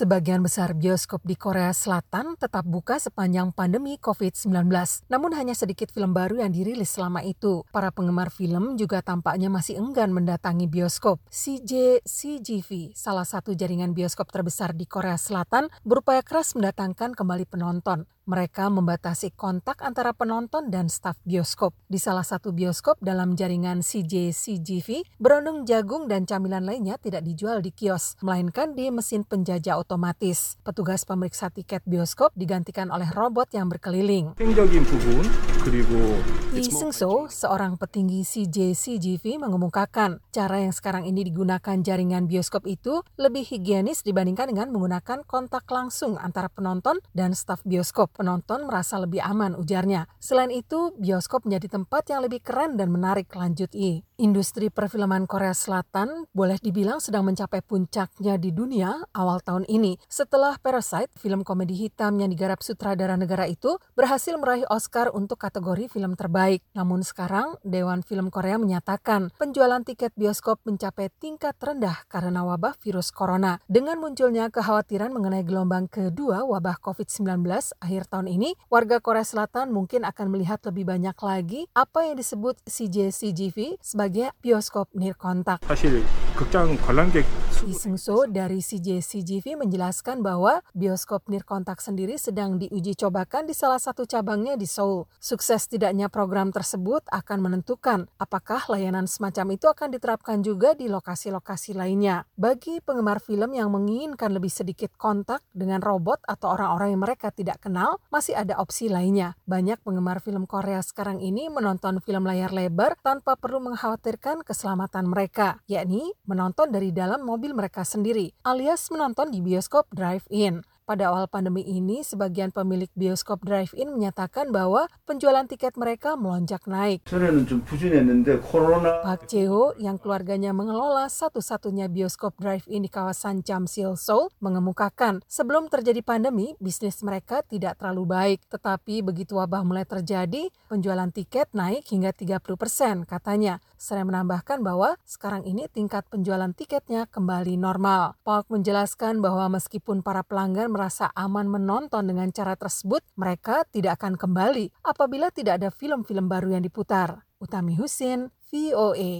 Sebagian besar bioskop di Korea Selatan tetap buka sepanjang pandemi COVID-19. Namun hanya sedikit film baru yang dirilis selama itu. Para penggemar film juga tampaknya masih enggan mendatangi bioskop. CJ CGV, salah satu jaringan bioskop terbesar di Korea Selatan, berupaya keras mendatangkan kembali penonton. Mereka membatasi kontak antara penonton dan staf bioskop. Di salah satu bioskop dalam jaringan CJ CGV, berondong jagung dan camilan lainnya tidak dijual di kios, melainkan di mesin penjajah otomatis. Petugas pemeriksa tiket bioskop digantikan oleh robot yang berkeliling. Lee Seung-so, seorang petinggi CJCGV mengemukakan cara yang sekarang ini digunakan jaringan bioskop itu lebih higienis dibandingkan dengan menggunakan kontak langsung antara penonton dan staf bioskop. Penonton merasa lebih aman, ujarnya. Selain itu, bioskop menjadi tempat yang lebih keren dan menarik, lanjut I. Industri perfilman Korea Selatan boleh dibilang sedang mencapai puncaknya di dunia awal tahun ini setelah Parasite, film komedi hitam yang digarap sutradara negara itu berhasil meraih Oscar untuk kategori film terbaik. Namun sekarang, Dewan Film Korea menyatakan penjualan tiket bioskop mencapai tingkat rendah karena wabah virus corona. Dengan munculnya kekhawatiran mengenai gelombang kedua wabah COVID-19 akhir tahun ini, warga Korea Selatan mungkin akan melihat lebih banyak lagi apa yang disebut CJCGV sebagai sebagai bioskop nirkontak. 사실 극장 관람객 Lee Seung-so dari CJCGV menjelaskan bahwa bioskop nirkontak sendiri sedang diuji cobakan di salah satu cabangnya di Seoul. Sukses tidaknya program tersebut akan menentukan apakah layanan semacam itu akan diterapkan juga di lokasi-lokasi lainnya. Bagi penggemar film yang menginginkan lebih sedikit kontak dengan robot atau orang-orang yang mereka tidak kenal, masih ada opsi lainnya. Banyak penggemar film Korea sekarang ini menonton film layar lebar tanpa perlu mengkhawatirkan keselamatan mereka, yakni menonton dari dalam mobil mereka sendiri, alias menonton di bioskop drive-in. Pada awal pandemi ini, sebagian pemilik bioskop drive-in menyatakan bahwa penjualan tiket mereka melonjak naik. Pak Cheo yang keluarganya mengelola satu-satunya bioskop drive-in di kawasan Jamsil, Seoul, mengemukakan sebelum terjadi pandemi, bisnis mereka tidak terlalu baik. Tetapi begitu wabah mulai terjadi, penjualan tiket naik hingga 30 persen, katanya. Saya menambahkan bahwa sekarang ini tingkat penjualan tiketnya kembali normal. Park menjelaskan bahwa meskipun para pelanggan merasa aman menonton dengan cara tersebut, mereka tidak akan kembali apabila tidak ada film-film baru yang diputar. Utami Husin, VOA.